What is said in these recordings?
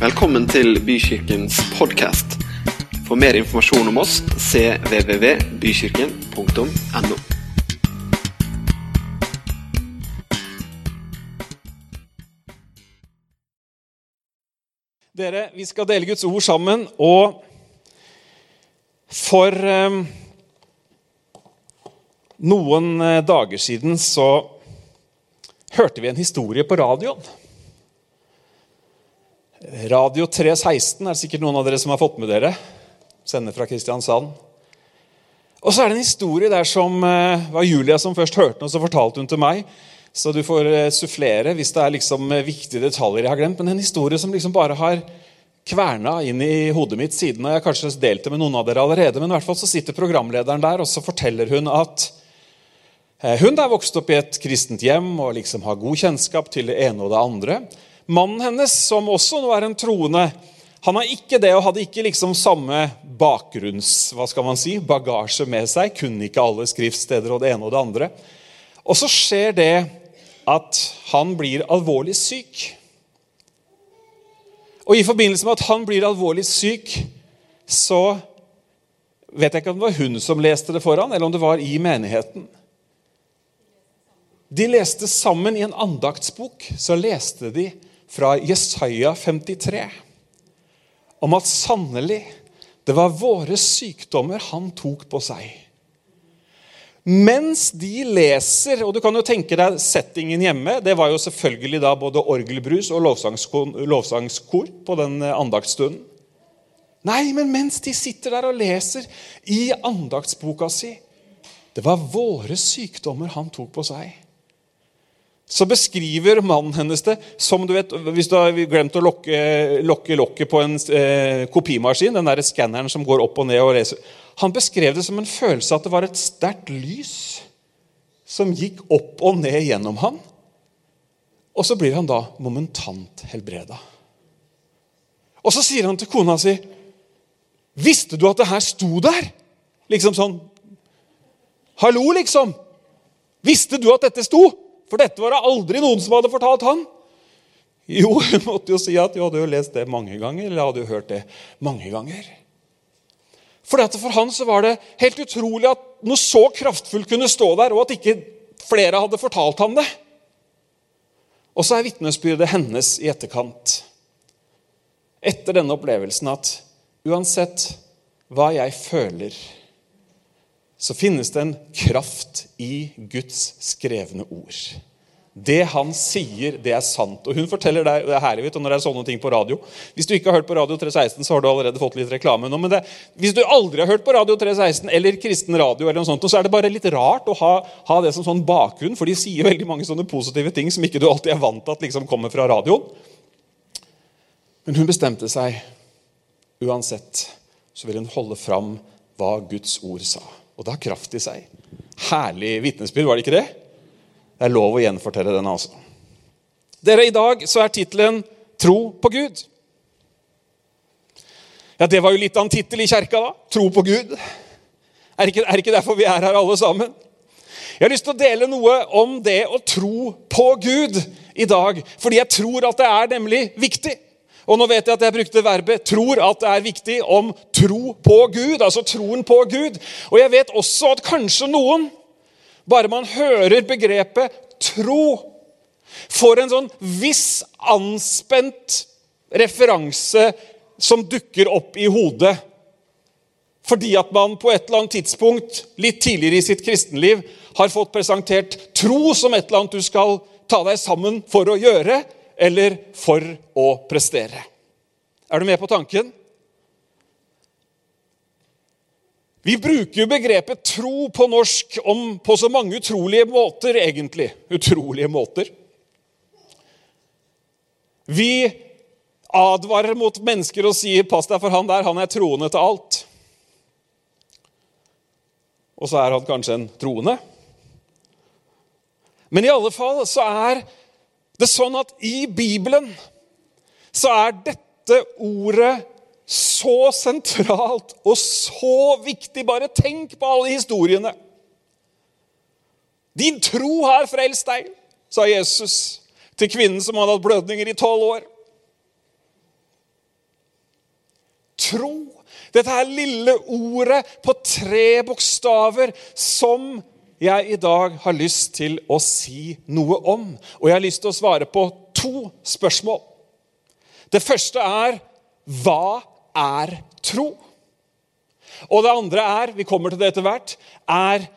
Velkommen til Bykirkens podkast. For mer informasjon om oss cvvvbykirken.no. Dere, vi skal dele Guds ord sammen, og for um, noen eh, dager siden så hørte vi en historie på radioen. Radio 316 er det sikkert noen av dere som har fått med dere. Sender fra Kristiansand. Og så er det en historie der som eh, var Julia som først hørte den, og så fortalte hun til meg. Så du får eh, sufflere hvis det er liksom eh, viktige detaljer jeg har glemt. Men en historie som liksom bare har kverna inn i hodet mitt siden. og Jeg har kanskje delt det med noen av dere allerede, men i hvert fall så sitter programlederen der, og så forteller hun at eh, hun er vokst opp i et kristent hjem og liksom har god kjennskap til det ene og det andre. Mannen hennes, som også nå er en troende, han har ikke det og hadde ikke liksom samme bakgrunns, hva skal man si, bagasje med seg. Kunne ikke alle skriftsteder og det ene og det andre. Og så skjer det at han blir alvorlig syk. Og i forbindelse med at han blir alvorlig syk, så vet jeg ikke om det var hun som leste det for han, eller om det var i menigheten. De leste sammen i en andaktsbok. Så leste de fra Jesaja 53 om at sannelig, det var våre sykdommer han tok på seg. Mens de leser Og du kan jo tenke deg settingen hjemme. Det var jo selvfølgelig da både orgelbrus og lovsangskor, på den andaktsstunden. Nei, men mens de sitter der og leser i andaktsboka si Det var våre sykdommer han tok på seg så beskriver mannen hennes det som du vet, Hvis du har glemt å lokke, lokke lokket på en eh, kopimaskin, den der skanneren som går opp og ned og leser Han beskrev det som en følelse at det var et sterkt lys som gikk opp og ned gjennom han. Og så blir han da momentant helbreda. Og så sier han til kona si Visste du at det her sto der? Liksom sånn Hallo, liksom! Visste du at dette sto? For dette var det aldri noen som hadde fortalt han. Jo, hun måtte jo si at du hadde jo lest det mange ganger, eller hadde jo hørt det mange ganger. For, for han så var det helt utrolig at noe så kraftfullt kunne stå der, og at ikke flere hadde fortalt ham det. Og så er vitnesbyrdet hennes i etterkant, etter denne opplevelsen, at uansett hva jeg føler, så finnes det en kraft i Guds skrevne ord. Det han sier, det er sant. Og hun forteller deg, Det er herlig vet når det er sånne ting på radio. Hvis du ikke har hørt på Radio 316, så har du allerede fått litt reklame nå. Men det, hvis du aldri har hørt på Radio 316 eller kristen radio, eller noe sånt, så er det bare litt rart å ha, ha, det som sånn bakgrunn, for de sier veldig mange sånne positive ting som ikke du alltid er vant til at liksom kommer fra radioen. Men hun bestemte seg. Uansett så vil hun holde fram hva Guds ord sa. Og det har kraft i seg. Herlig vitnesbyrd, var det ikke det? Det er lov å gjenfortelle den, altså. Dere, I dag så er tittelen 'Tro på Gud'. Ja, Det var jo litt av en tittel i kjerka, da. Tro på Gud. Er det, ikke, er ikke derfor vi er her, alle sammen? Jeg har lyst til å dele noe om det å tro på Gud i dag. Fordi jeg tror at det er nemlig viktig. Og nå vet jeg at jeg brukte verbet 'tror' at det er viktig om tro på Gud. Altså troen på Gud. Og jeg vet også at kanskje noen, bare man hører begrepet 'tro', får en sånn viss anspent referanse som dukker opp i hodet. Fordi at man på et eller annet tidspunkt litt tidligere i sitt kristenliv har fått presentert tro som et eller annet du skal ta deg sammen for å gjøre eller for å prestere. Er du med på tanken? Vi bruker jo begrepet tro på norsk om, på så mange utrolige måter, egentlig. Utrolige måter. Vi advarer mot mennesker og sier 'pass deg for han der, han er troende til alt'. Og så er han kanskje en troende. Men i alle fall så er det er sånn at i Bibelen så er dette ordet så sentralt og så viktig. Bare tenk på alle historiene. Din tro har frelst deg, sa Jesus til kvinnen som hadde hatt blødninger i tolv år. tro. Dette her lille ordet på tre bokstaver som jeg i dag har lyst til å si noe om. Og jeg har lyst til å svare på to spørsmål. Det første er hva er tro? Og det andre er vi kommer til det etter hvert, er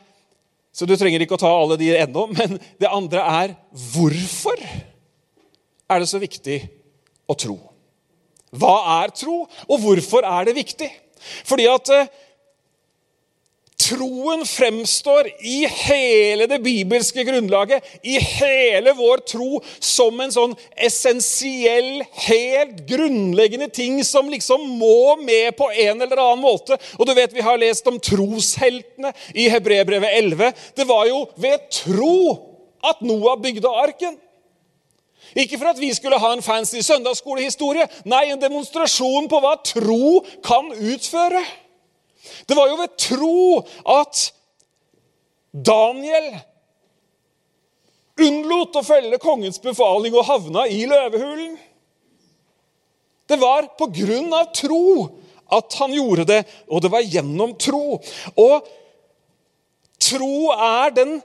Så du trenger ikke å ta alle de ennå, men det andre er hvorfor er det så viktig å tro? Hva er tro, og hvorfor er det viktig? Fordi at eh, Troen fremstår i hele det bibelske grunnlaget, i hele vår tro, som en sånn essensiell, helt grunnleggende ting som liksom må med på en eller annen måte. Og du vet, Vi har lest om trosheltene i Hebrebrevet 11. Det var jo ved tro at Noah bygde arken. Ikke for at vi skulle ha en fancy søndagsskolehistorie. Nei, en demonstrasjon på hva tro kan utføre. Det var jo ved tro at Daniel unnlot å følge kongens befaling og havna i løvehulen. Det var på grunn av tro at han gjorde det, og det var gjennom tro. Og tro er den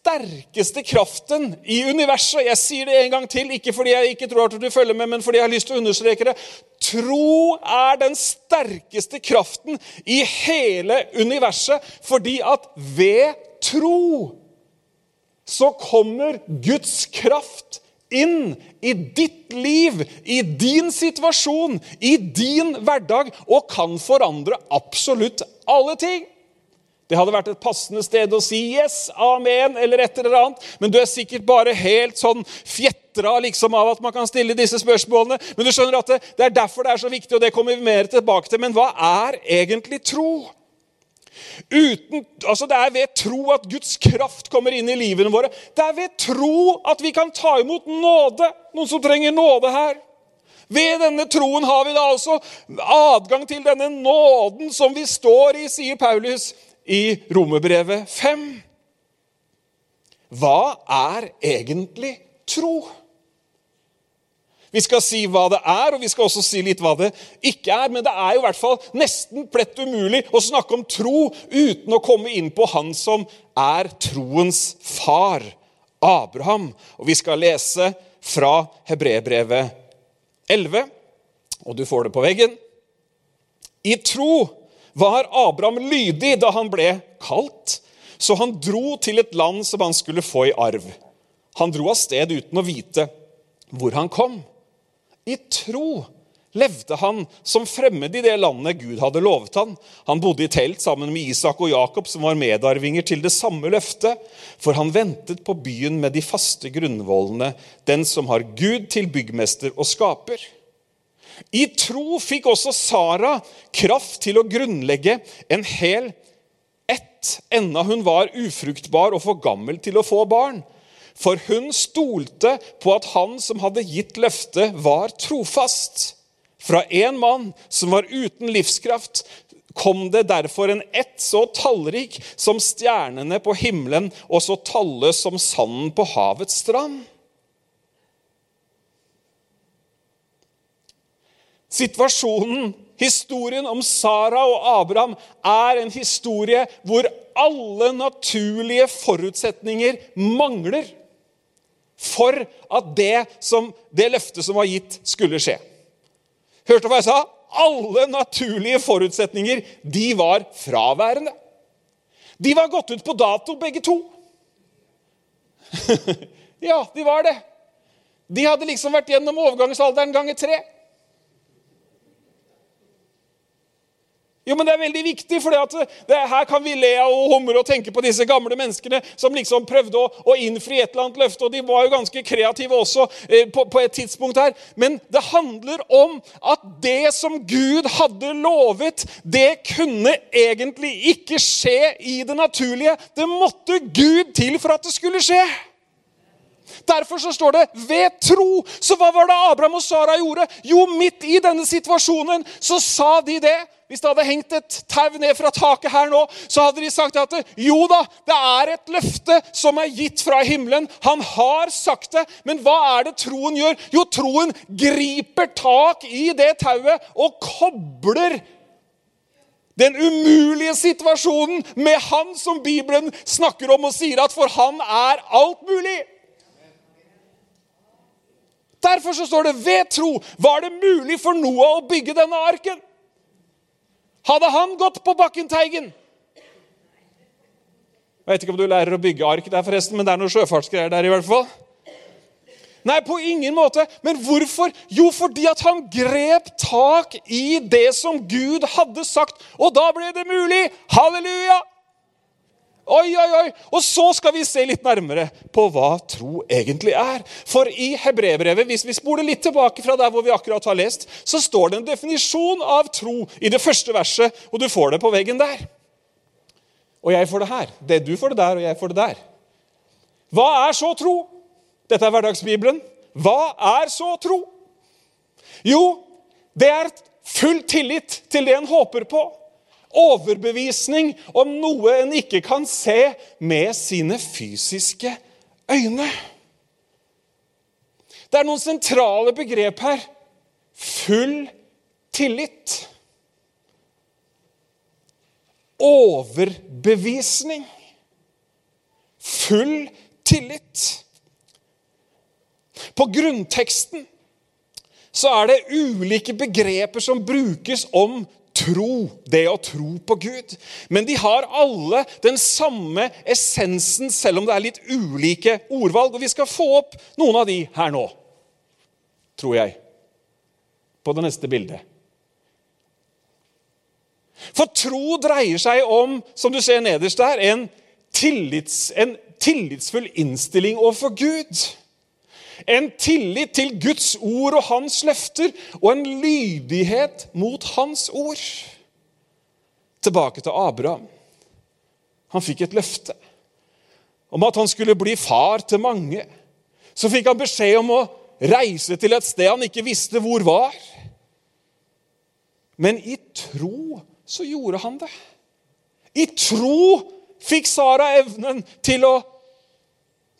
sterkeste kraften i universet. Jeg sier det en gang til, ikke fordi jeg ikke tror at du følger med, men fordi jeg har lyst til å understreke det. Tro er den sterkeste kraften i hele universet, fordi at ved tro så kommer Guds kraft inn i ditt liv, i din situasjon, i din hverdag, og kan forandre absolutt alle ting. Det hadde vært et passende sted å si 'yes, amen' eller et eller annet. Men du er sikkert bare helt sånn fjetra liksom, av at man kan stille disse spørsmålene. Men du skjønner at det, det er derfor det er så viktig, og det kommer vi mer tilbake til. Men hva er egentlig tro? Uten, altså Det er ved tro at Guds kraft kommer inn i livene våre. Det er ved tro at vi kan ta imot nåde. Noen som trenger nåde her. Ved denne troen har vi da altså adgang til denne nåden som vi står i, sier Paulus i Romerbrevet 5. Hva er egentlig tro? Vi skal si hva det er, og vi skal også si litt hva det ikke er. Men det er jo i hvert fall nesten plett umulig å snakke om tro uten å komme inn på han som er troens far, Abraham. Og vi skal lese fra Hebrebrevet 11, og du får det på veggen. I tro var Abraham lydig da han ble kalt, så han dro til et land som han skulle få i arv. Han dro av sted uten å vite hvor han kom. I tro levde han som fremmed i det landet Gud hadde lovet han. Han bodde i telt sammen med Isak og Jakob, som var medarvinger til det samme løftet. For han ventet på byen med de faste grunnvollene, den som har Gud til byggmester og skaper. I tro fikk også Sara kraft til å grunnlegge en hel ett, enda hun var ufruktbar og for gammel til å få barn. For hun stolte på at han som hadde gitt løftet, var trofast. Fra en mann som var uten livskraft, kom det derfor en ett så tallrik som stjernene på himmelen og så talløs som sanden på havets strand. Situasjonen, historien om Sara og Abraham, er en historie hvor alle naturlige forutsetninger mangler for at det, som, det løftet som var gitt, skulle skje. Hørte du hva jeg sa? Alle naturlige forutsetninger de var fraværende. De var gått ut på dato, begge to. ja, de var det. De hadde liksom vært gjennom overgangsalderen ganger tre. Jo, men Det er veldig viktig, for her kan vi le og humre og tenke på disse gamle menneskene som liksom prøvde å, å, innfri et eller annet løfte, og de var jo ganske kreative også eh, på, på, et tidspunkt her. Men det handler om at det som Gud hadde lovet, det kunne egentlig ikke skje i det naturlige. Det måtte Gud til for at det skulle skje. Derfor så står det 'ved tro'. Så hva var det Abraham og Sara gjorde? Jo, midt i denne situasjonen så sa de det. Hvis det hadde hengt et tau ned fra taket her nå, så hadde de sagt at jo da, det er et løfte som er gitt fra himmelen. Han har sagt det. Men hva er det troen gjør? Jo, troen griper tak i det tauet og kobler den umulige situasjonen med han som Bibelen snakker om og sier at for han er alt mulig. Derfor så står det ved tro var det mulig for Noah å bygge denne arken. Hadde han gått på bakken Teigen Jeg vet ikke om du lærer å bygge ark der, forresten, men det er noe sjøfartsgreier der i hvert fall. Nei, på ingen måte. Men hvorfor? Jo, fordi at han grep tak i det som Gud hadde sagt, og da ble det mulig. Halleluja! Oi, oi, oi! Og så skal vi se litt nærmere på hva tro egentlig er. For i Hebrebrevet, hvis vi spoler litt tilbake fra der hvor vi akkurat har lest, så står det en definisjon av tro i det første verset, og du får det på veggen der. Og jeg får det her. Det Du får det der, og jeg får det der. Hva er så tro? Dette er Hverdagsbibelen. Hva er så tro? Jo, det er full tillit til det en håper på overbevisning om noe en ikke kan se med sine fysiske øyne. Det er noen sentrale begrep her. Full tillit. Overbevisning. Full tillit. På grunnteksten så er det ulike begreper som brukes om tro, det å tro på Gud. Men de har alle den samme essensen, selv om det er litt ulike ordvalg. Og vi skal få opp noen av de her nå, tror jeg, på det neste bildet. For tro dreier seg om, som du ser nederst der, en, tillits, en tillitsfull innstilling overfor Gud. En tillit til Guds ord og hans løfter, og en lydighet mot hans ord. Tilbake til Abraham. Han fikk et løfte om at han skulle bli far til mange. Så fikk han beskjed om å reise til et sted han ikke visste hvor var. Men i tro så gjorde han det. I tro fikk Sara evnen til å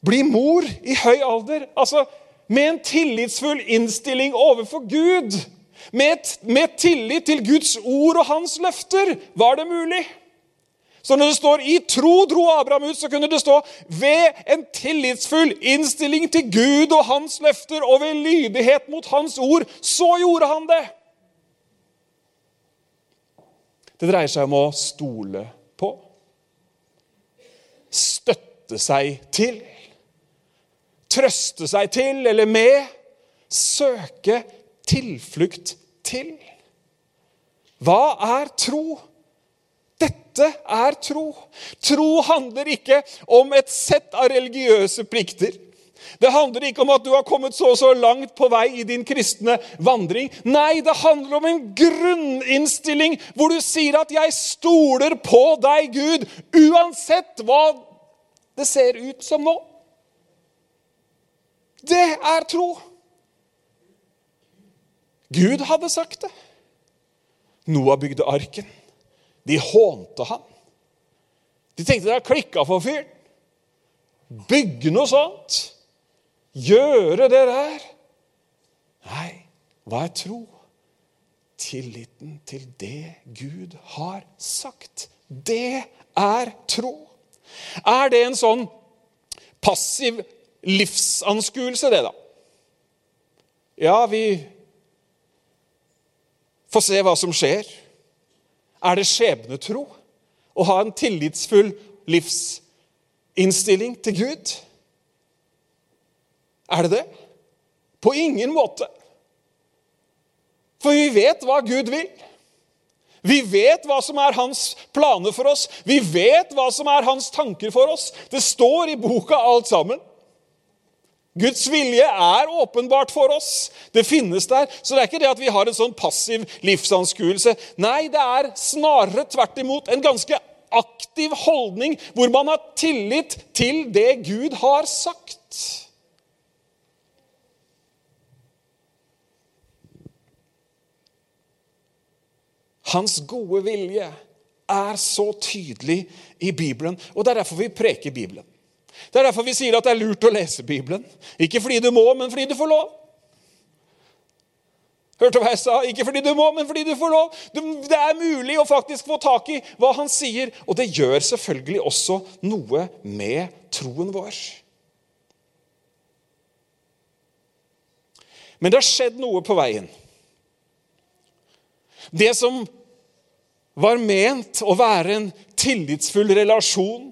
bli mor i høy alder. Altså, med en tillitsfull innstilling overfor Gud. Med, med tillit til Guds ord og hans løfter var det mulig. Så når det står 'i tro dro Abraham ut', så kunne det stå 'ved en tillitsfull innstilling til Gud og hans løfter' 'og ved lydighet mot hans ord', så gjorde han det. Det dreier seg om å stole på, støtte seg til trøste seg til eller med, søke tilflukt til. Hva er tro? Dette er tro. Tro handler ikke om et sett av religiøse plikter. Det handler ikke om at du har kommet så og så langt på vei i din kristne vandring. Nei, det handler om en grunninnstilling hvor du sier at 'jeg stoler på deg, Gud', uansett hva det ser ut som nå. Det er tro. Gud hadde sagt det. Noah bygde arken. De hånte han. De tenkte det har klikka for fyren. Bygge noe sånt. Gjøre det der. Nei, hva er tro? Tilliten til det Gud har sagt. Det er tro. Er det en sånn passiv livsanskuelse, det, da. Ja, vi får se hva som skjer. Er det skjebnetro å ha en tillitsfull livsinnstilling til Gud? Er det det? På ingen måte. For vi vet hva Gud vil. Vi vet hva som er hans planer for oss. Vi vet hva som er hans tanker for oss. Det står i boka alt sammen. Guds vilje er åpenbart for oss. Det finnes der. Så det er ikke det at vi har en sånn passiv livsanskuelse. Nei, det er snarere tvert imot en ganske aktiv holdning hvor man har tillit til det Gud har sagt. Hans gode vilje er så tydelig i Bibelen, og det er derfor vi preker Bibelen. Det er derfor vi sier at det er lurt å lese Bibelen. Ikke fordi du må, men fordi du får lov. Hørte hva jeg sa? Ikke fordi du må, men fordi du får lov. Det er mulig å faktisk få tak i hva han sier, og det gjør selvfølgelig også noe med troen vår. Men det har skjedd noe på veien. Det som var ment å være en tillitsfull relasjon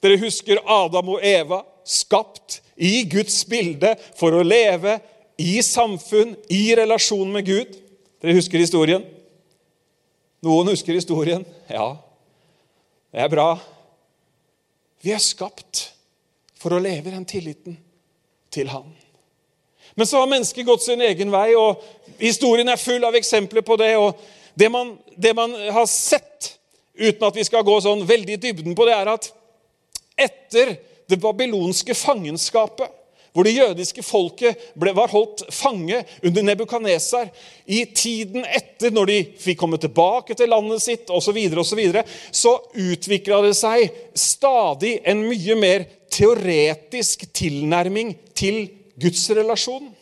Dere husker Adam og Eva, skapt i Guds bilde for å leve i samfunn, i relasjon med Gud. Dere husker historien? Noen husker historien? Ja, det er bra. Vi er skapt for å leve den tilliten til Han. Men så har mennesket gått sin egen vei, og historien er full av eksempler på det. og Det man, det man har sett, uten at vi skal gå sånn veldig i dybden på det, er at etter det babylonske fangenskapet hvor det jødiske folket ble, var holdt fange under Nebukadnesar. I tiden etter, når de fikk komme tilbake til landet sitt osv., så, videre, og så, videre, så utvikla det seg stadig en mye mer teoretisk tilnærming til gudsrelasjonen.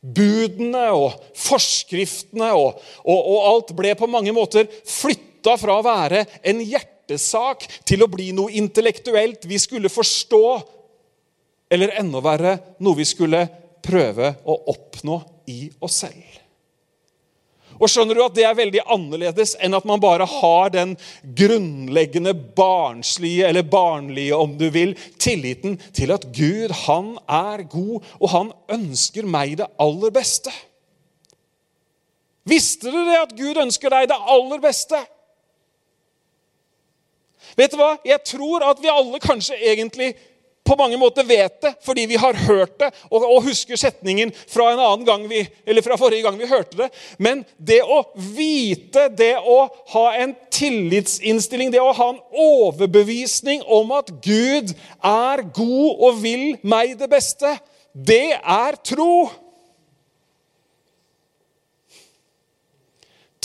Budene og forskriftene og, og, og alt ble på mange måter flytta fra å være en hjertesak til å bli noe intellektuelt vi skulle forstå eller enda verre noe vi skulle prøve å oppnå i oss selv. Og skjønner du at Det er veldig annerledes enn at man bare har den grunnleggende barnslige, eller barnlige om du vil, tilliten til at Gud han er god, og han ønsker meg det aller beste. Visste du det at Gud ønsker deg det aller beste? Vet du hva? Jeg tror at vi alle kanskje egentlig på mange måter vet det fordi vi har hørt det og, og, husker setningen fra vi, fra forrige gang vi hørte det. Men det å vite, det å ha en tillitsinnstilling, det å ha en overbevisning om at Gud er god og vil meg det beste, det er tro.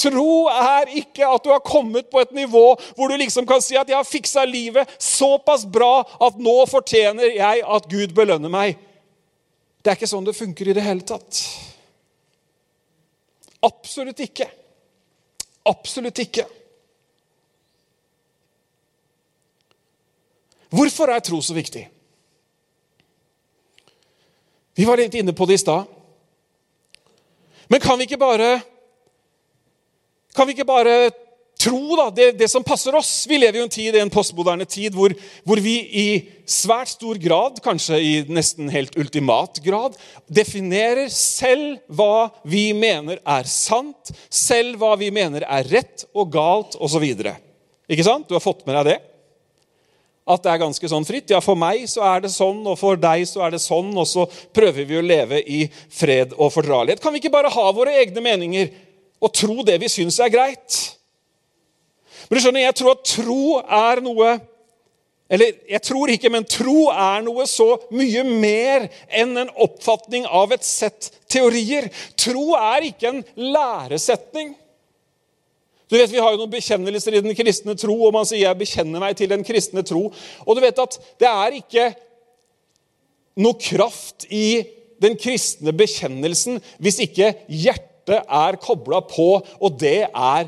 Tro er ikke at du har kommet på et nivå hvor du liksom kan si at 'jeg har fiksa livet såpass bra at nå fortjener jeg at Gud belønner meg'. Det er ikke sånn det funker i det hele tatt. Absolutt ikke. Absolutt ikke. Hvorfor er tro så viktig? Vi var litt inne på det i stad. Men kan vi ikke bare kan vi ikke bare tro da, det, det, som passer oss? Vi lever jo en tid, en postmoderne tid hvor, hvor, vi i svært stor grad, kanskje i nesten helt ultimat grad, definerer selv hva vi mener er sant, selv hva vi mener er rett og galt osv. Ikke sant? Du har fått med deg det? At det er ganske sånn fritt. Ja, for meg så er det sånn, og for deg så er det sånn, og så prøver vi å leve i fred og fordragelighet. Kan vi ikke bare ha våre egne meninger? Og tro det vi syns er greit. Men du skjønner, jeg tror at tro er noe Eller jeg tror ikke, men tro er noe så mye mer enn en oppfatning av et sett teorier. Tro er ikke en læresetning. Du vet, Vi har jo noen bekjennelser i den kristne tro, og man sier 'jeg bekjenner meg til den kristne tro'. Og du vet at det er ikke noe kraft i den kristne bekjennelsen hvis ikke hjertet hjertet er kobla på, og det er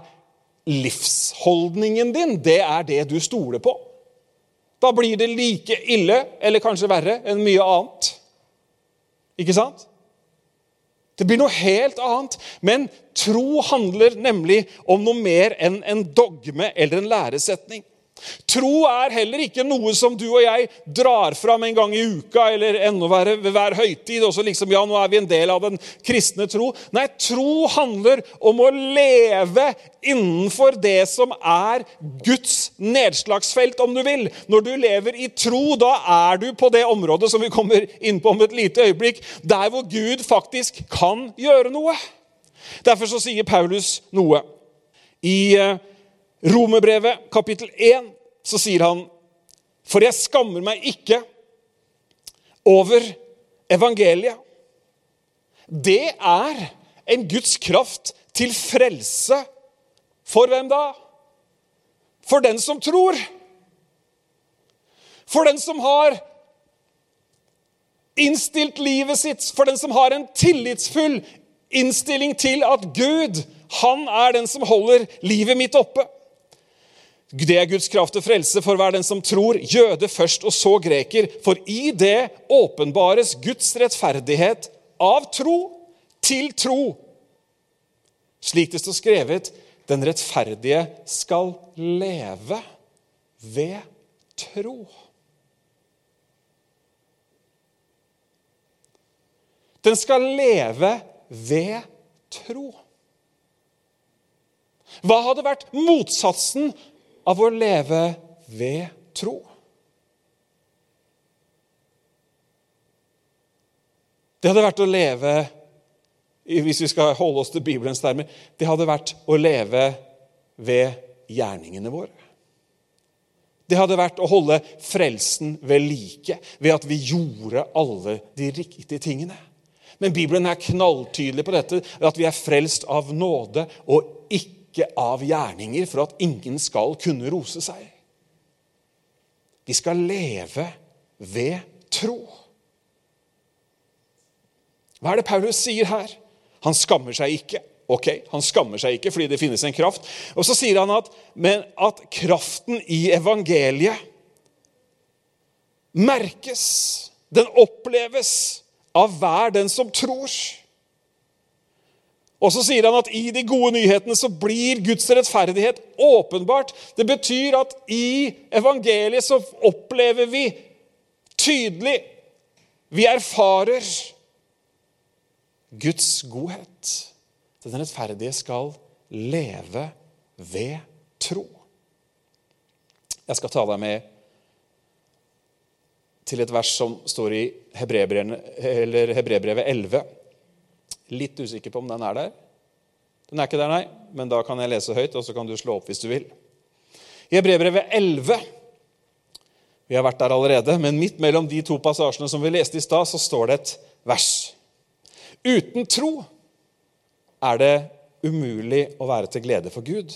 livsholdningen din. Det er det du stoler på. Da blir det like ille, eller kanskje verre, enn mye annet. Ikke sant? Det blir noe helt annet. Men tro handler nemlig om noe mer enn en dogme eller en læresetning. Tro er heller ikke noe som du og jeg drar fram en gang i uka eller enda verre ved hver høytid. og så liksom, ja, nå er vi en del av den kristne tro. Nei, tro handler om å leve innenfor det som er Guds nedslagsfelt, om du vil. Når du lever i tro, da er du på det området som vi kommer inn på om et lite øyeblikk, der hvor Gud faktisk kan gjøre noe. Derfor så sier Paulus noe. I eh, Romerbrevet, kapittel 1, så sier han For jeg skammer meg ikke over evangeliet. Det er en Guds kraft til frelse For hvem da? For den som tror. For den som har innstilt livet sitt, for den som har en tillitsfull innstilling til at Gud, han er den som holder livet mitt oppe. Det er Guds kraft til frelse for hver den som tror, jøde først og så greker. For i det åpenbares Guds rettferdighet av tro til tro. Slik det står skrevet, den rettferdige skal leve ved tro. Den skal leve ved tro. Hva hadde vært motsatsen av å leve ved tro? Det hadde vært å leve hvis vi skal holde oss til Bibelens termer, det hadde vært å leve ved gjerningene våre. Det hadde vært å holde frelsen ved like, ved at vi gjorde alle de riktige tingene. Men Bibelen er knalltydelig på dette, at vi er frelst av nåde og ikke av gjerninger, for at ingen skal kunne rose seg. De skal leve ved tro. Hva er det Paulus sier her? Han skammer seg ikke. Ok, Han skammer seg ikke fordi det finnes en kraft. Og så sier han at, at kraften i evangeliet merkes, den oppleves, av hver den som tror. Og så sier han at i de gode nyhetene så blir Guds rettferdighet åpenbart. Det betyr at i evangeliet så opplever vi tydelig Vi erfarer Guds godhet. Den rettferdige skal leve ved tro. Jeg skal ta deg med til et vers som står i Hebrebrevet 11. Litt usikker på om den er der. Den er ikke der, nei, men da kan jeg lese høyt, og så kan du slå opp hvis du vil. I Hebrevbrevet 11 Vi har vært der allerede, men midt mellom de to passasjene som vi leste i stad, så står det et vers. Uten tro er det umulig å være til glede for Gud.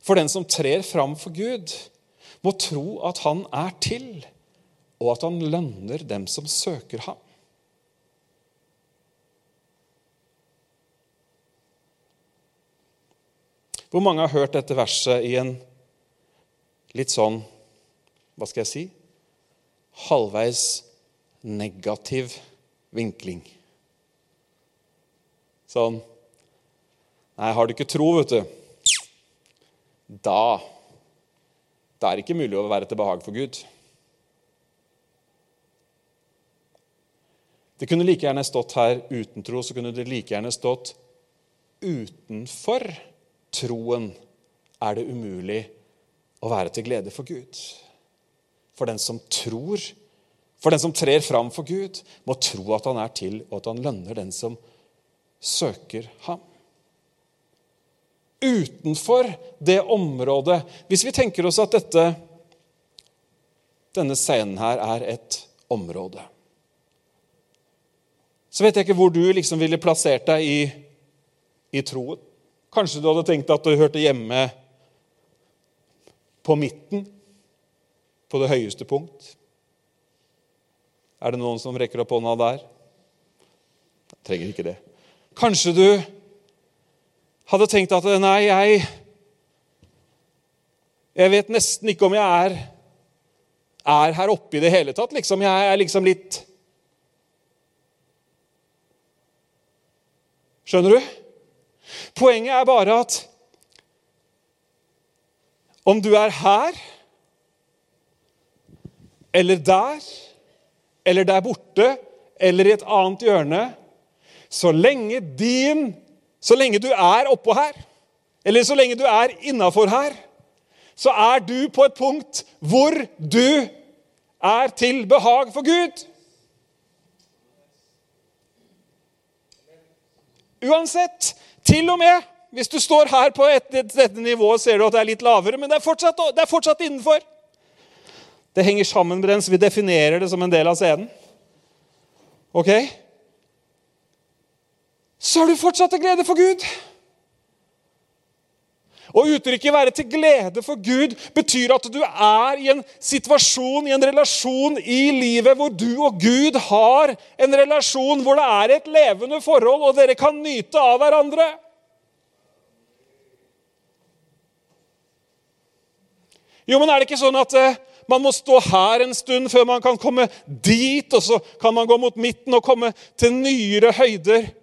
For den som trer fram for Gud, må tro at han er til, og at han lønner dem som søker ham. Hvor mange har hørt dette verset i en litt sånn Hva skal jeg si? Halvveis negativ vinkling. Sånn Nei, har du ikke tro, vet du, da Da er det ikke mulig å være til behag for Gud. Det kunne like gjerne stått her uten tro, så kunne det like gjerne stått utenfor troen er det umulig å være til glede for Gud. For den som tror, for den som trer fram for Gud, må tro at han er til, og at han lønner den som søker ham. Utenfor det området Hvis vi tenker oss at dette, denne scenen her er et område Så vet jeg ikke hvor du liksom ville plassert deg i, i troen. Kanskje du hadde tenkt at du hørte hjemme på midten, på det høyeste punkt. Er det noen som rekker opp hånda der? Jeg trenger ikke det. Kanskje du hadde tenkt at nei, jeg Jeg vet nesten ikke om jeg er, er her oppe i det hele tatt. Liksom. Jeg er liksom litt Skjønner du? Poenget er bare at om du er her eller der eller der borte eller i et annet hjørne så lenge din Så lenge du er oppå her, eller så lenge du er innafor her, så er du på et punkt hvor du er til behag for Gud. Uansett. Til og med hvis du står her på et, et, dette nivået, ser du at det er litt lavere, men det er fortsatt, det er fortsatt innenfor. Det henger sammen med den, så vi definerer det som en del av scenen. Ok? så er du fortsatt til glede for Gud. Slutter uttrykket være til glede for Gud, betyr at du er i en situasjon, i en relasjon i livet hvor du og Gud har en relasjon hvor det er et levende forhold, og dere kan nyte av hverandre. Jo, men er det ikke sånn at eh, man må stå her en stund før man kan komme dit, og så kan man gå mot midten og komme til nyere høyder?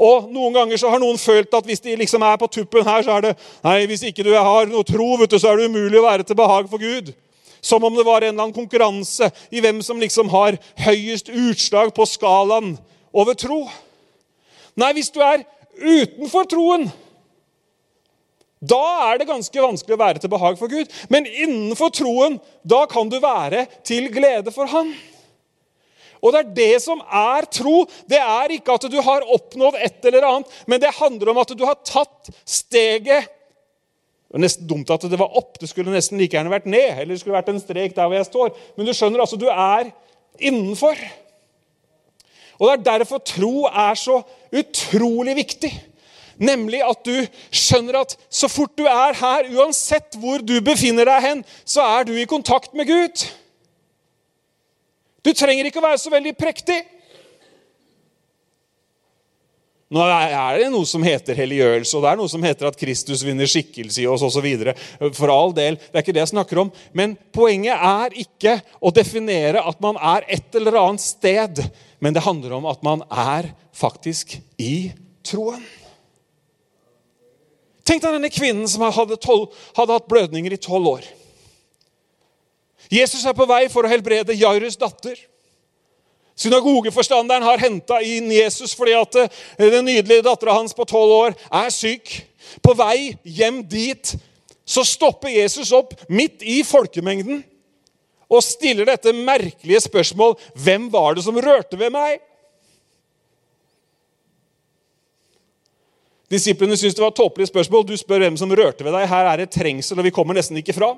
Og Noen ganger så har noen følt at hvis de liksom er på tuppen her, så er det Nei, hvis ikke du har noe tro, vet du, så er det umulig å være til behag for Gud. Som om det var en eller annen konkurranse i hvem som liksom har høyest utslag på skalaen over tro. Nei, hvis du er utenfor troen, da er det ganske vanskelig å være til behag for Gud. Men innenfor troen, da kan du være til glede for Han. Og det er det som er tro. Det er ikke at du har oppnådd et eller annet, men det handler om at du har tatt steget Det var nesten dumt at det var opp. Det skulle nesten like gjerne vært ned. Eller det skulle vært en strek der hvor jeg står. Men du skjønner, altså, du er innenfor. Og Det er derfor tro er så utrolig viktig. Nemlig at du skjønner at så fort du er her, uansett hvor du befinner deg hen, så er du i kontakt med Gud. Du trenger ikke å være så veldig prektig. Nå er det noe som heter helliggjørelse, og det er noe som heter at Kristus vinner skikkelse i oss osv. For all del, det er ikke det jeg snakker om. Men poenget er ikke å definere at man er et eller annet sted, men det handler om at man er faktisk i troen. Tenk deg denne kvinnen som hadde, 12, hadde hatt blødninger i tolv år. Jesus er på vei for å helbrede Jairus' datter. Synagogeforstanderen har henta inn Jesus fordi at eh, den nydelige dattera hans på tolv år er syk. På vei hjem dit så stopper Jesus opp midt i folkemengden og stiller dette merkelige spørsmål Hvem var det som rørte ved meg? Disiplene syntes det var et tåpelig spørsmål. Du spør hvem som rørte ved deg. Her er det trengsel, og vi kommer nesten ikke fra.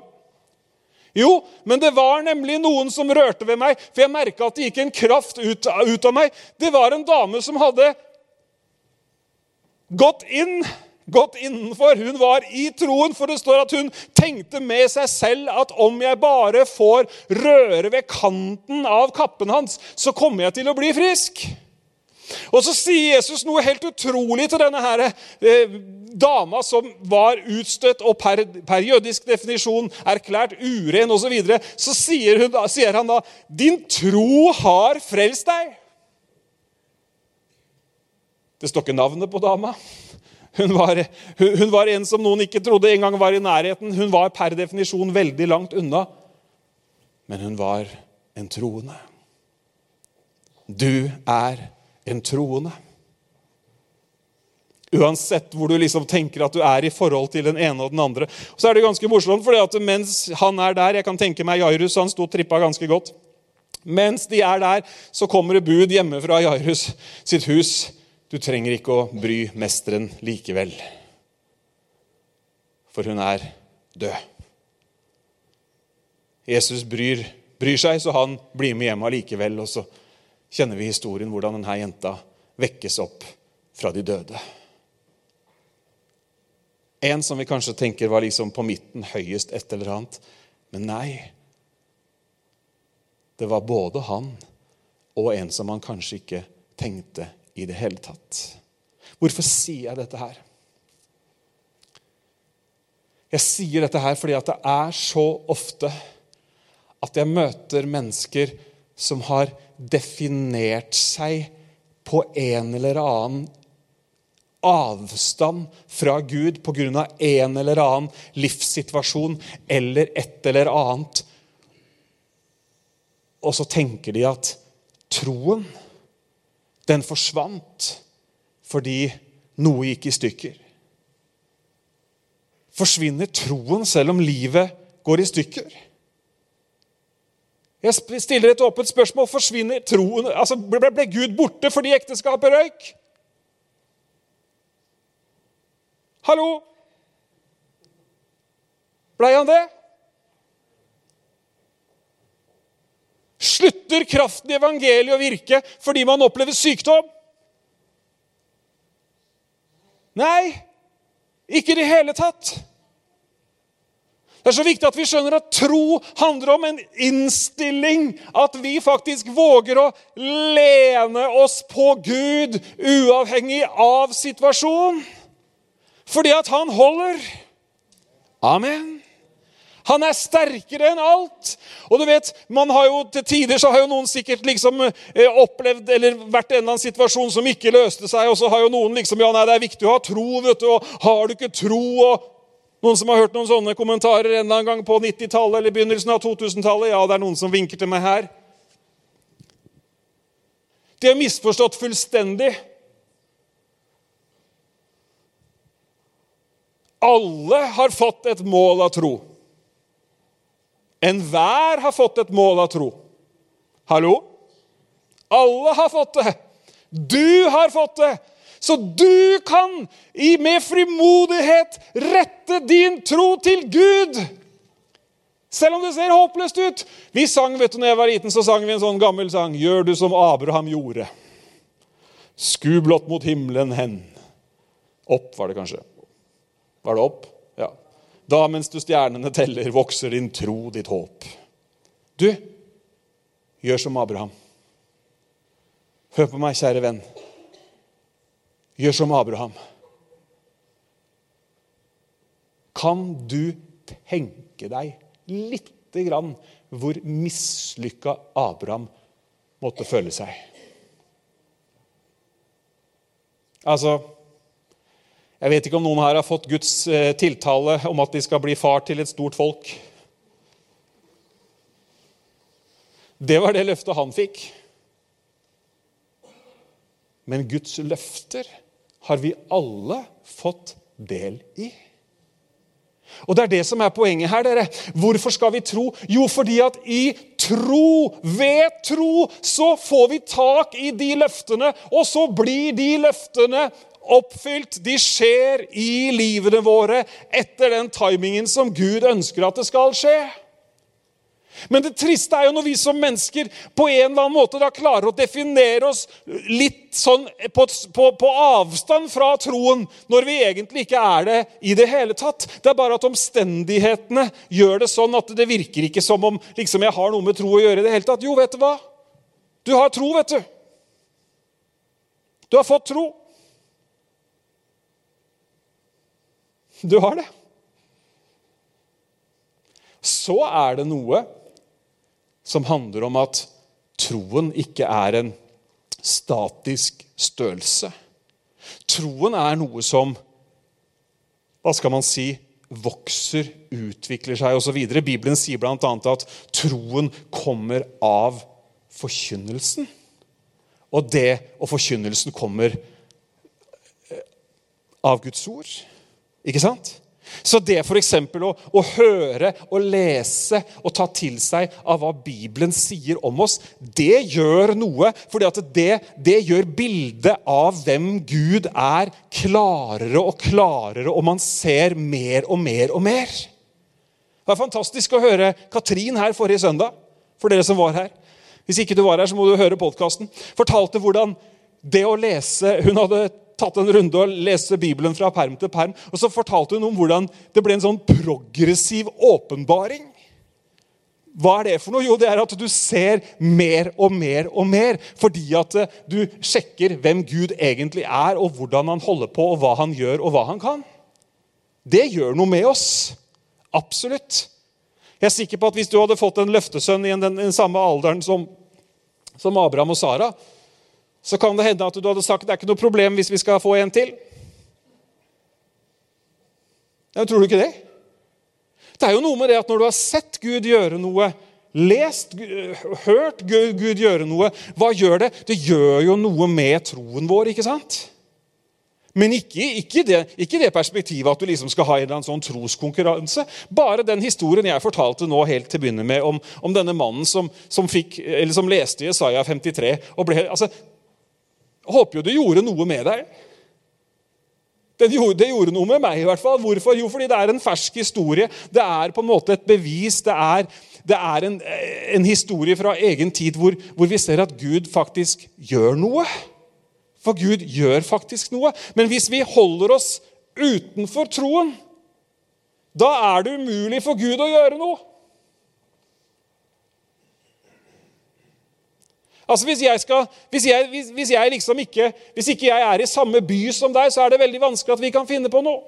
Jo, men det var nemlig noen som rørte ved meg, for jeg merka at det gikk en kraft ut, ut, av meg. Det var en dame som hadde gått inn, gått innenfor. Hun var i troen, for det står at hun tenkte med seg selv at om jeg bare får røre ved kanten av kappen hans, så kommer jeg til å bli frisk. Og så sier Jesus noe helt utrolig til denne her, eh, dama som var utstøtt og per, per jødisk definisjon erklært uren osv. Så, videre. så sier, hun, sier han da 'Din tro har frelst deg'. Det står ikke navnet på dama. Hun var, hun, hun var, en som noen ikke trodde engang var i nærheten. Hun var per definisjon veldig langt unna. Men hun var en troende. Du er en troende. Uansett hvor du liksom tenker at du er i forhold til den ene og den andre. Og så er det ganske morsomt, fordi at mens han er der Jeg kan tenke meg Jairus, han sto trippa ganske godt. Mens de er der, så kommer det bud hjemme fra Jairus sitt hus. Du trenger ikke å bry mesteren likevel, for hun er død. Jesus bryr, bryr seg, så han blir med hjem allikevel. Og så kjenner vi historien hvordan denne jenta vekkes opp fra de døde. En som vi kanskje tenker var liksom på midten, høyest et eller annet. Men nei. Det var både han og en som han kanskje ikke tenkte i det hele tatt. Hvorfor sier jeg dette her? Jeg sier dette her fordi det er så ofte at jeg møter mennesker som har definert seg på en eller annen avstand fra Gud pga. en eller annen livssituasjon eller et eller annet. Og så tenker de at troen, den forsvant fordi noe gikk i stykker. Forsvinner troen selv om livet går i stykker? Jeg stiller et åpent spørsmål. Forsvinner troen altså ble, ble Gud borte fordi ekteskapet røyk? Hallo? Blei han det? Slutter kraften i evangeliet å virke fordi man opplever sykdom? Nei, Ikke i det hele tatt. Det er så viktig at vi skjønner at tro handler om en innstilling. At vi faktisk våger å lene oss på Gud uavhengig av situasjonen. Fordi at han holder. Amen. Han er sterkere enn alt. Og du vet, man har jo Til tider så har jo noen sikkert liksom eh, opplevd eller vært i en eller annen situasjon som ikke løste seg, og så har jo noen liksom Ja, nei, det er viktig å ha tro, vet du, og har du ikke tro og Noen som har hørt noen sånne kommentarer en eller annen gang på 90-tallet eller begynnelsen av 2000-tallet? Ja, det er noen som vinker til meg her. De har misforstått fullstendig. Alle har fått et mål av tro. Enhver har fått et mål av tro. Hallo? Alle har fått det. Du har fått det. Så du kan med frimodighet rette din tro til Gud. Selv om det ser håpløst ut. Vi sang, vet du, når jeg var liten, så sang vi en sånn gammel sang. Gjør du som Abraham gjorde. Sku blott mot himmelen hen. Opp, var det kanskje. Var det opp? Ja. Da mens du stjernene teller, vokser din tro, ditt håp. Du, gjør som Abraham. Hør på meg, kjære venn. Gjør som Abraham. Kan du tenke deg lite grann hvor mislykka Abraham måtte føle seg? Altså jeg vet ikke om noen her har fått Guds eh, tiltale om at de skal bli far til et stort folk. Det var det løftet han fikk. Men Guds løfter har vi alle fått del i. Og Det er det som er poenget her. dere. Hvorfor skal vi tro? Jo, fordi at i tro, ved tro, så får vi tak i de løftene, og så blir de løftene oppfylt. De skjer i livene våre etter den timingen som Gud ønsker at det skal skje. Men det triste er jo når vi som mennesker på en eller annen måte da klarer å definere oss litt sånn på, på, på, avstand fra troen, når vi egentlig ikke er det i det hele tatt. Det er bare at omstendighetene gjør det sånn at det virker ikke som om liksom, jeg har noe med tro å gjøre i det hele tatt. Jo, vet du hva? Du har tro, vet du. Du har fått tro. Du har det. Så er det noe som handler om at troen ikke er en statisk størrelse. Troen er noe som hva skal man si, vokser, utvikler seg osv. Bibelen sier bl.a. at troen kommer av forkynnelsen. Og det og forkynnelsen kommer eh, av Guds ord. Ikke sant? Så det f.eks. Å, å høre og lese og ta til seg av hva Bibelen sier om oss, det gjør noe. For det, det gjør bildet av hvem Gud er, klarere og klarere, og man ser mer og mer og mer. Det var fantastisk å høre Katrin her forrige søndag. For dere som var her. Hvis ikke du var her, så må du høre podkasten. Fortalte hvordan det å lese Hun hadde tatt en runde og lese Bibelen fra perm til perm. Og så fortalte hun om hvordan det ble en sånn progressiv åpenbaring. Hva er det for noe? Jo, det er at du ser mer og mer og mer. Fordi at eh, du sjekker hvem Gud egentlig er, og hvordan han holder på, og hva han gjør, og hva han kan. Det gjør noe med oss. Absolutt. Jeg er sikker på at hvis du hadde fått en løftesønn i den, den samme alderen som, som Abraham og Sara, så kan det hende at du hadde sagt det er ikke noe problem hvis vi skal få en til. Ja, tror du ikke det? Det er jo noe med det at når du har sett Gud gjøre noe, lest, hørt Gud gjøre noe, hva gjør det? Det gjør jo noe med troen vår, ikke sant? Men ikke, ikke, det, det perspektivet at du liksom skal ha en sånn troskonkurranse. Bare den historien jeg fortalte nå helt til å begynne med, om, om denne mannen som, som, fikk, som leste Jesaja 53 og ble, altså, håper jo det gjorde noe med deg. Det gjorde, det gjorde, noe med meg. i hvert fall. Hvorfor? Jo, fordi det er en fersk historie. Det er på en måte et bevis. Det er, det er en, en, historie fra egen tid hvor, hvor, vi ser at Gud faktisk gjør noe. For Gud gjør faktisk noe. Men hvis vi holder oss utenfor troen, da er det umulig for Gud å gjøre noe. Altså hvis jeg, skal, hvis, jeg, hvis, hvis jeg liksom ikke, hvis ikke jeg er i samme by som deg, så er det veldig vanskelig at vi kan finne på noe.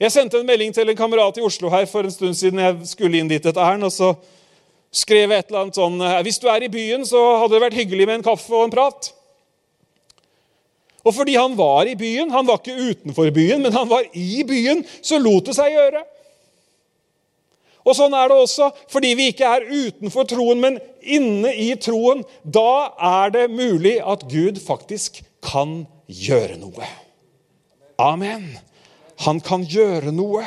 Jeg sendte en melding til en kamerat i Oslo her for en stund siden jeg skulle inn dit et ærend. og så skrev jeg et eller annet sånn Hvis du er i byen, så hadde det vært hyggelig med en kaffe og en prat. Og fordi han var i byen, han var ikke utenfor byen, men han var i byen, så lot det seg gjøre. Og sånn er det også fordi vi ikke er utenfor troen, men inne i troen. Da er det mulig at Gud faktisk kan gjøre noe. Amen. Han kan gjøre noe.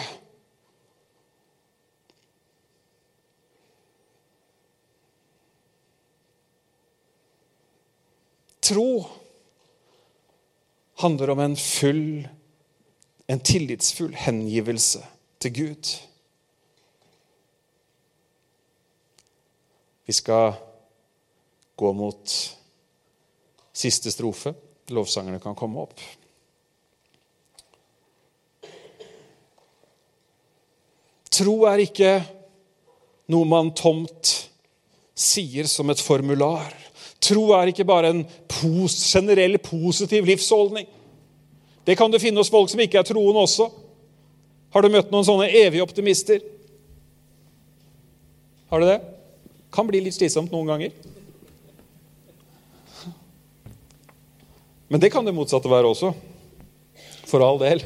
Tro handler om en full, en tillitsfull hengivelse til Gud. Vi skal gå mot siste strofe. Lovsangerne kan komme opp. Tro er ikke noe man tomt sier som et formular. Tro er ikke bare en pos, generell positiv livsholdning. Det kan du finne hos folk som ikke er troende også. Har du møtt noen sånne evige optimister? Har du det? Kan bli litt slitsomt noen ganger. Men det kan det motsatte være også. For all del.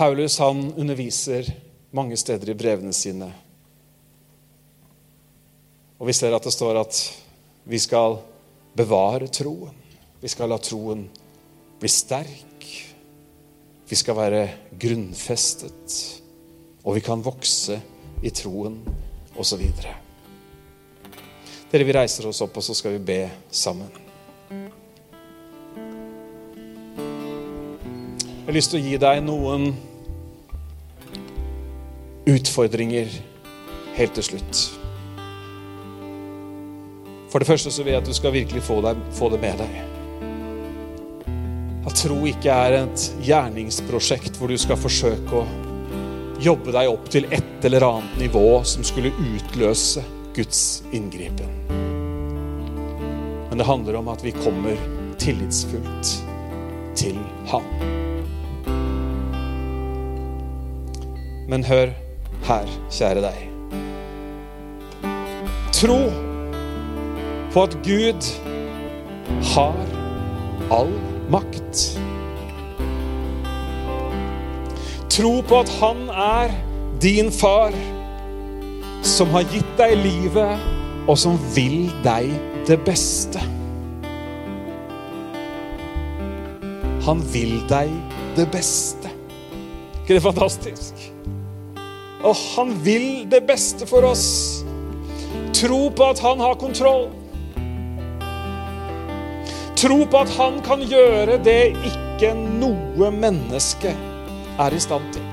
Paulus han underviser mange steder i brevene sine. Og vi ser at det står at vi skal bevare troen. Vi skal la troen bli sterk. Vi skal være grunnfestet. Og vi kan vokse i troen, osv. Dere, vi reiser oss opp, og så skal vi be sammen. Jeg har lyst til å gi deg noen utfordringer helt til slutt. For det første så vil jeg at du skal virkelig få, deg, få det med deg. Tro ikke er et gjerningsprosjekt hvor du skal forsøke å jobbe deg opp til et eller annet nivå som skulle utløse Guds inngripen. Men det handler om at vi kommer tillitsfullt til Han. Men hør her, kjære deg. Tro på at Gud har all makt. Tro på at han er din far, som har gitt deg livet, og som vil deg det beste. Han vil deg det beste. ikke det fantastisk? Og han vil det beste for oss. Tro på at han har kontroll. Tro på at han kan gjøre det ikke noe menneske er i stand til.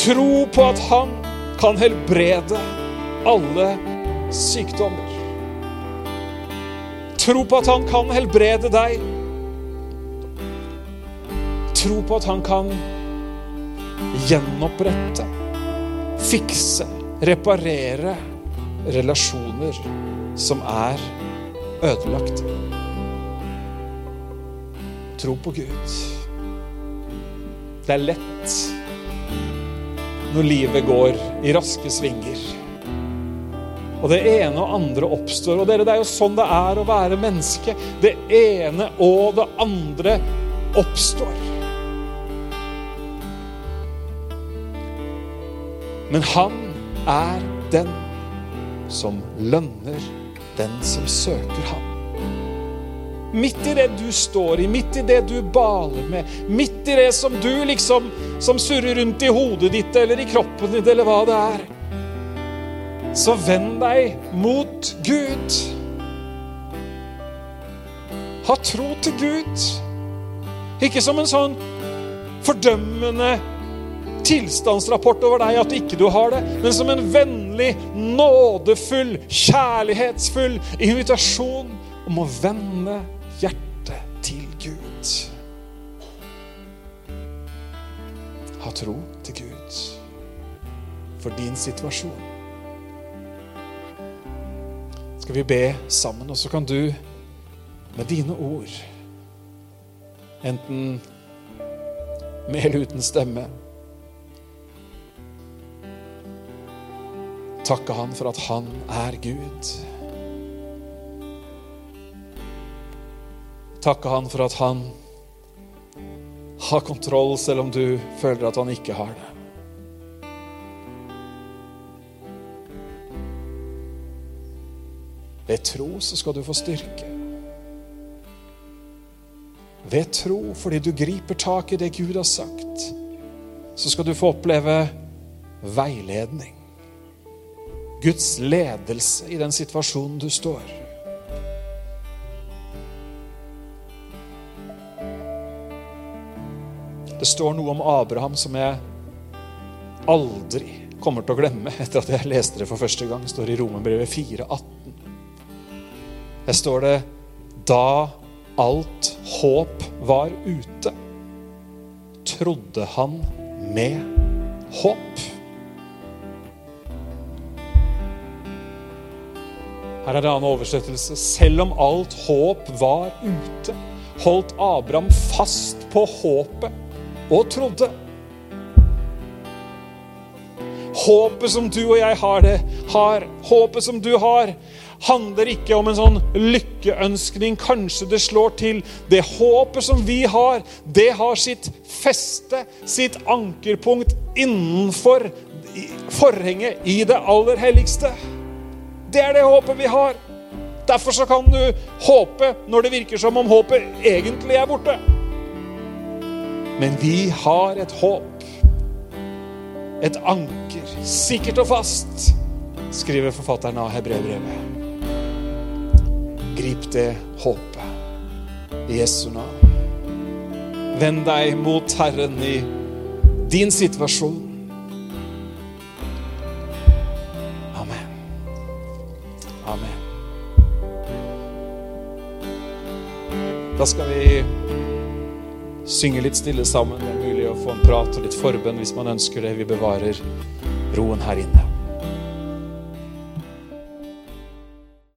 Tro på at han kan helbrede alle sykdommer. Tro på at han kan helbrede deg. Tro på at han kan gjenopprette, fikse, reparere relasjoner som er ødelagt. Tro på Gud. Det er lett når livet går i raske svinger. Og det ene og andre oppstår. Og dere, det er jo sånn det er å være menneske. Det ene og det andre oppstår. Men han er den som lønner den som søker ham. Midt i det du står i, midt i det du baler med, midt i det som du liksom som surrer rundt i hodet ditt eller i kroppen din eller hva det er, så vend deg mot Gud. Ha tro til Gud. Ikke som en sånn fordømmende tilstandsrapport over deg at ikke du har det, men som en vennlig, nådefull, kjærlighetsfull invitasjon om å vende hjertet til Gud. Ha tro til Gud for din situasjon. Skal vi be sammen, og så kan du med dine ord, enten med eller uten stemme, takke Han for at Han er Gud. Takke Han for at Han har kontroll, selv om du føler at Han ikke har det. Ved tro så skal du få styrke. Ved tro, fordi du griper tak i det Gud har sagt, så skal du få oppleve veiledning. Guds ledelse i den situasjonen du står. Det står noe om Abraham som jeg aldri kommer til å glemme etter at jeg leste det for første gang. Det står i Romerbrevet 4,18. Her står det Da alt håp var ute, trodde han med håp. Her er en annen oversettelse. Selv om alt håp var ute, holdt Abraham fast på håpet og trodde. Håpet som du og jeg har, det, har, håpet som du har, handler ikke om en sånn lykkeønskning. Kanskje det slår til. Det håpet som vi har, det har sitt feste, sitt ankerpunkt innenfor forhenget i det aller helligste. Det er det håpet vi har. Derfor så kan du håpe når det virker som om håpet egentlig er borte. Men vi har et håp. Et anker, sikkert og fast, skriver forfatteren av Hebrevbrevet. Grip det håpet i Jesu navn. Vend deg mot Herren i din situasjon. Da skal vi synge litt stille sammen. Det er mulig å få en prat og litt forbønn hvis man ønsker det. Vi bevarer roen her inne.